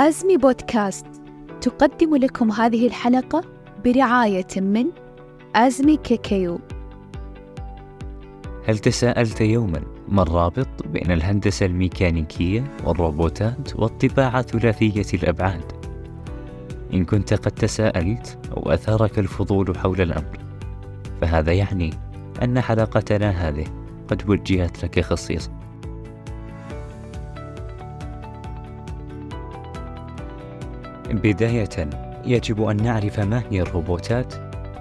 أزمي بودكاست تقدم لكم هذه الحلقة برعاية من أزمي كيكيو هل تساءلت يوما ما الرابط بين الهندسة الميكانيكية والروبوتات والطباعة ثلاثية الأبعاد؟ إن كنت قد تساءلت أو أثارك الفضول حول الأمر فهذا يعني أن حلقتنا هذه قد وجهت لك خصيصا بداية يجب أن نعرف ما هي الروبوتات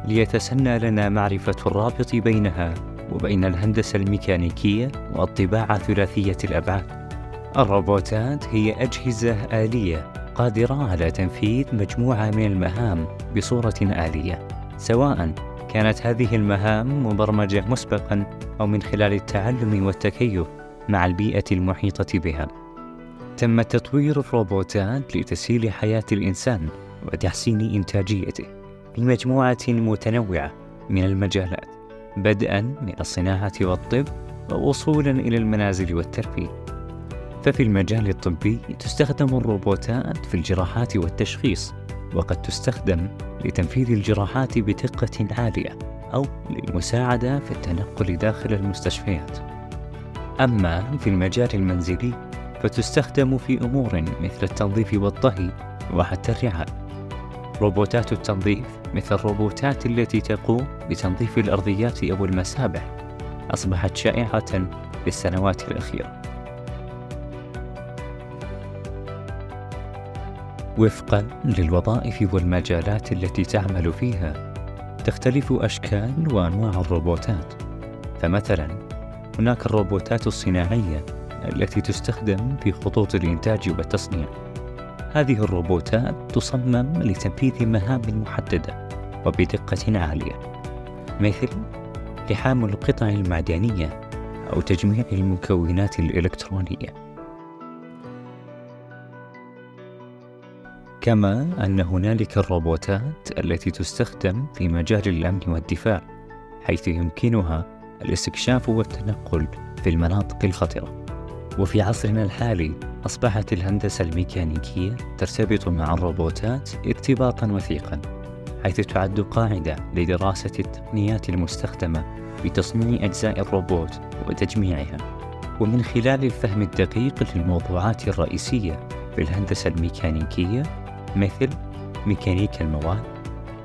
ليتسنى لنا معرفة الرابط بينها وبين الهندسة الميكانيكية والطباعة ثلاثية الأبعاد. الروبوتات هي أجهزة آلية قادرة على تنفيذ مجموعة من المهام بصورة آلية، سواء كانت هذه المهام مبرمجة مسبقا أو من خلال التعلم والتكيف مع البيئة المحيطة بها. تم تطوير الروبوتات لتسهيل حياة الإنسان وتحسين إنتاجيته في مجموعة متنوعة من المجالات بدءا من الصناعة والطب ووصولا إلى المنازل والترفيه. ففي المجال الطبي تستخدم الروبوتات في الجراحات والتشخيص وقد تستخدم لتنفيذ الجراحات بدقة عالية أو للمساعدة في التنقل داخل المستشفيات. أما في المجال المنزلي فتستخدم في أمور مثل التنظيف والطهي وحتى الرعاية روبوتات التنظيف مثل الروبوتات التي تقوم بتنظيف الأرضيات أو المسابح أصبحت شائعة في السنوات الأخيرة. وفقا للوظائف والمجالات التي تعمل فيها تختلف أشكال وأنواع الروبوتات. فمثلا هناك الروبوتات الصناعية التي تستخدم في خطوط الإنتاج والتصنيع. هذه الروبوتات تصمم لتنفيذ مهام محددة وبدقة عالية، مثل لحام القطع المعدنية أو تجميع المكونات الإلكترونية. كما أن هنالك الروبوتات التي تستخدم في مجال الأمن والدفاع، حيث يمكنها الاستكشاف والتنقل في المناطق الخطرة. وفي عصرنا الحالي أصبحت الهندسة الميكانيكية ترتبط مع الروبوتات ارتباطا وثيقا حيث تعد قاعدة لدراسة التقنيات المستخدمة في تصنيع أجزاء الروبوت وتجميعها. ومن خلال الفهم الدقيق للموضوعات الرئيسية في الهندسة الميكانيكية مثل ميكانيكا المواد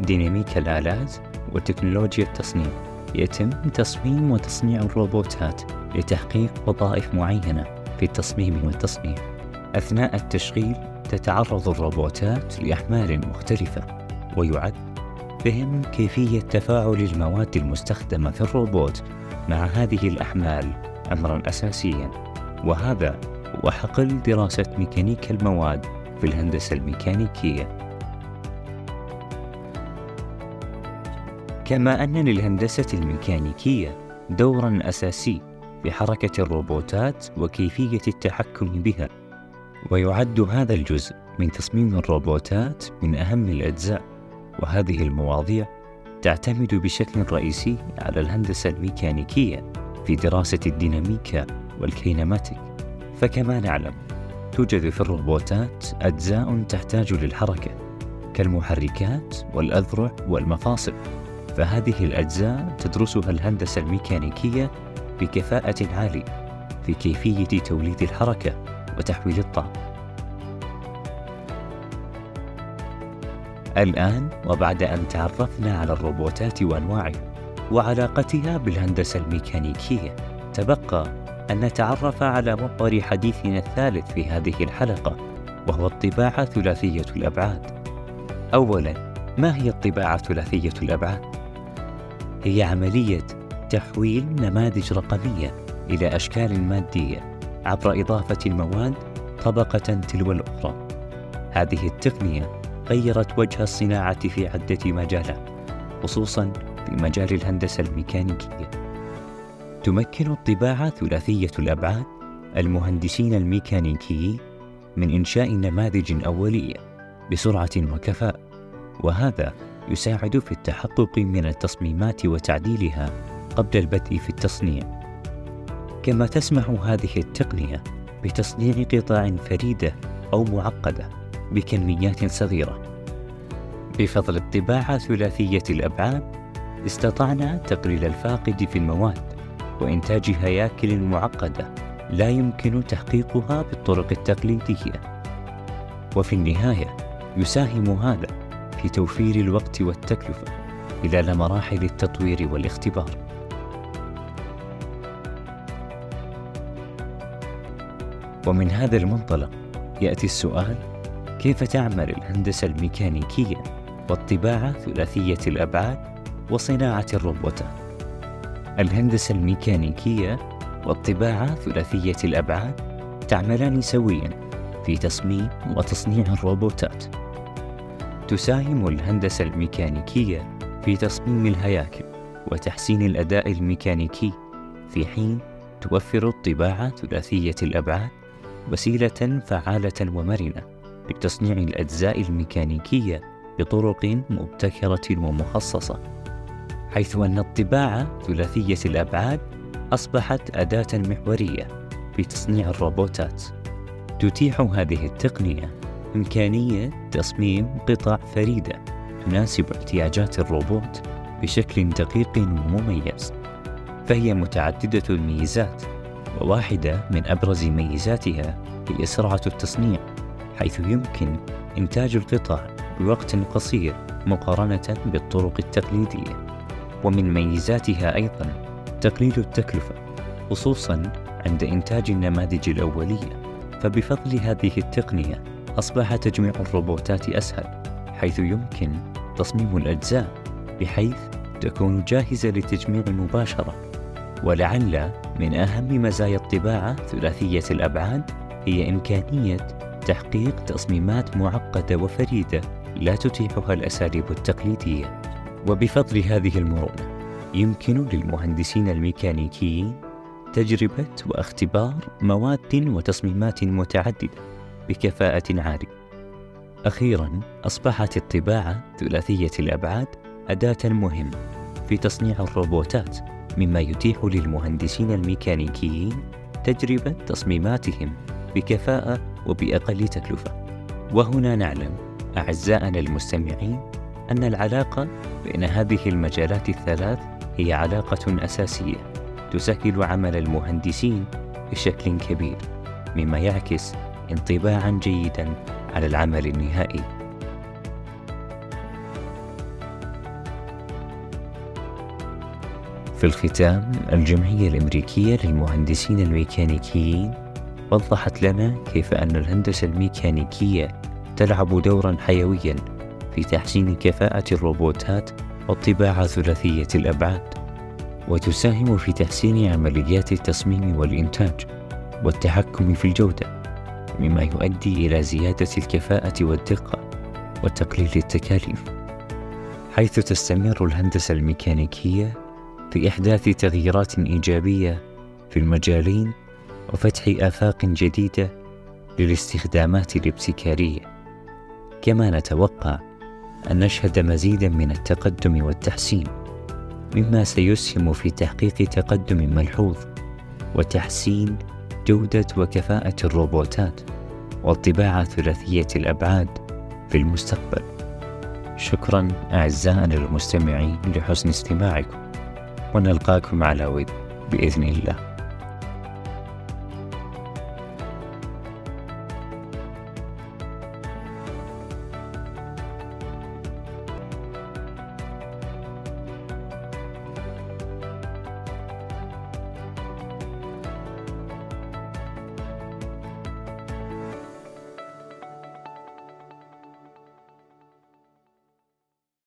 ديناميكا الآلات وتكنولوجيا التصنيع. يتم تصميم وتصنيع الروبوتات لتحقيق وظائف معينة في التصميم والتصنيع. أثناء التشغيل تتعرض الروبوتات لأحمال مختلفة ويعد فهم كيفية تفاعل المواد المستخدمة في الروبوت مع هذه الأحمال أمرا أساسيا وهذا هو حقل دراسة ميكانيكا المواد في الهندسة الميكانيكية كما أن للهندسة الميكانيكية دورا أساسي في حركة الروبوتات وكيفية التحكم بها ويعد هذا الجزء من تصميم الروبوتات من أهم الأجزاء. وهذه المواضيع تعتمد بشكل رئيسي على الهندسة الميكانيكية في دراسة الديناميكا والكينماتيك. فكما نعلم توجد في الروبوتات أجزاء تحتاج للحركة كالمحركات والأذرع والمفاصل. فهذه الأجزاء تدرسها الهندسة الميكانيكية بكفاءة عالية في كيفية توليد الحركة وتحويل الطاقة. الآن وبعد أن تعرفنا على الروبوتات وأنواعها وعلاقتها بالهندسة الميكانيكية، تبقى أن نتعرف على محور حديثنا الثالث في هذه الحلقة، وهو الطباعة ثلاثية الأبعاد. أولاً، ما هي الطباعة ثلاثية الأبعاد؟ هي عملية تحويل نماذج رقمية إلى أشكال مادية عبر إضافة المواد طبقة تلو الأخرى. هذه التقنية غيرت وجه الصناعة في عدة مجالات، خصوصا في مجال الهندسة الميكانيكية. تمكن الطباعة ثلاثية الأبعاد المهندسين الميكانيكيين من إنشاء نماذج أولية بسرعة وكفاءة، وهذا يساعد في التحقق من التصميمات وتعديلها قبل البدء في التصنيع. كما تسمح هذه التقنية بتصنيع قطع فريدة أو معقدة بكميات صغيرة. بفضل الطباعة ثلاثية الأبعاد استطعنا تقليل الفاقد في المواد وإنتاج هياكل معقدة لا يمكن تحقيقها بالطرق التقليدية. وفي النهاية يساهم هذا في توفير الوقت والتكلفة خلال مراحل التطوير والاختبار. ومن هذا المنطلق يأتي السؤال كيف تعمل الهندسة الميكانيكية والطباعة ثلاثية الأبعاد وصناعة الروبوتات الهندسة الميكانيكية والطباعة ثلاثية الأبعاد تعملان سويا في تصميم وتصنيع الروبوتات. تساهم الهندسة الميكانيكية في تصميم الهياكل وتحسين الأداء الميكانيكي. في حين توفر الطباعة ثلاثية الأبعاد وسيلة فعالة ومرنة لتصنيع الأجزاء الميكانيكية بطرق مبتكرة ومخصصة حيث أن الطباعة ثلاثية الأبعاد أصبحت أداة محورية في تصنيع الروبوتات. تتيح هذه التقنية إمكانية تصميم قطع فريدة تناسب احتياجات الروبوت بشكل دقيق ومميز. فهي متعددة الميزات وواحدة من أبرز ميزاتها هي سرعة التصنيع حيث يمكن إنتاج القطع بوقت قصير مقارنة بالطرق التقليدية. ومن ميزاتها أيضا تقليل التكلفة خصوصا عند إنتاج النماذج الأولية. فبفضل هذه التقنية أصبح تجميع الروبوتات أسهل حيث يمكن تصميم الأجزاء بحيث تكون جاهزة للتجميع مباشرة. ولعل من أهم مزايا الطباعة ثلاثية الأبعاد هي إمكانية تحقيق تصميمات معقدة وفريدة لا تتيحها الأساليب التقليدية. وبفضل هذه المرونة يمكن للمهندسين الميكانيكيين تجربة واختبار مواد وتصميمات متعددة. بكفاءة عالية. أخيرا أصبحت الطباعة ثلاثية الأبعاد أداة مهمة في تصنيع الروبوتات مما يتيح للمهندسين الميكانيكيين تجربة تصميماتهم بكفاءة وبأقل تكلفة. وهنا نعلم أعزائنا المستمعين أن العلاقة بين هذه المجالات الثلاث هي علاقة أساسية تسهل عمل المهندسين بشكل كبير مما يعكس انطباعا جيدا على العمل النهائي. في الختام الجمعية الأمريكية للمهندسين الميكانيكيين وضحت لنا كيف أن الهندسة الميكانيكية تلعب دورا حيويا في تحسين كفاءة الروبوتات والطباعة ثلاثية الأبعاد وتساهم في تحسين عمليات التصميم والإنتاج والتحكم في الجودة. مما يؤدي إلى زيادة الكفاءة والدقة وتقليل التكاليف حيث تستمر الهندسة الميكانيكية في إحداث تغييرات إيجابية في المجالين وفتح آفاق جديدة للاستخدامات الابتكارية. كما نتوقع أن نشهد مزيدا من التقدم والتحسين مما سيسهم في تحقيق تقدم ملحوظ وتحسين جودة وكفاءة الروبوتات والطباعة ثلاثية الأبعاد في المستقبل. شكرا أعزائنا المستمعين لحسن استماعكم ونلقاكم على ود بإذن الله.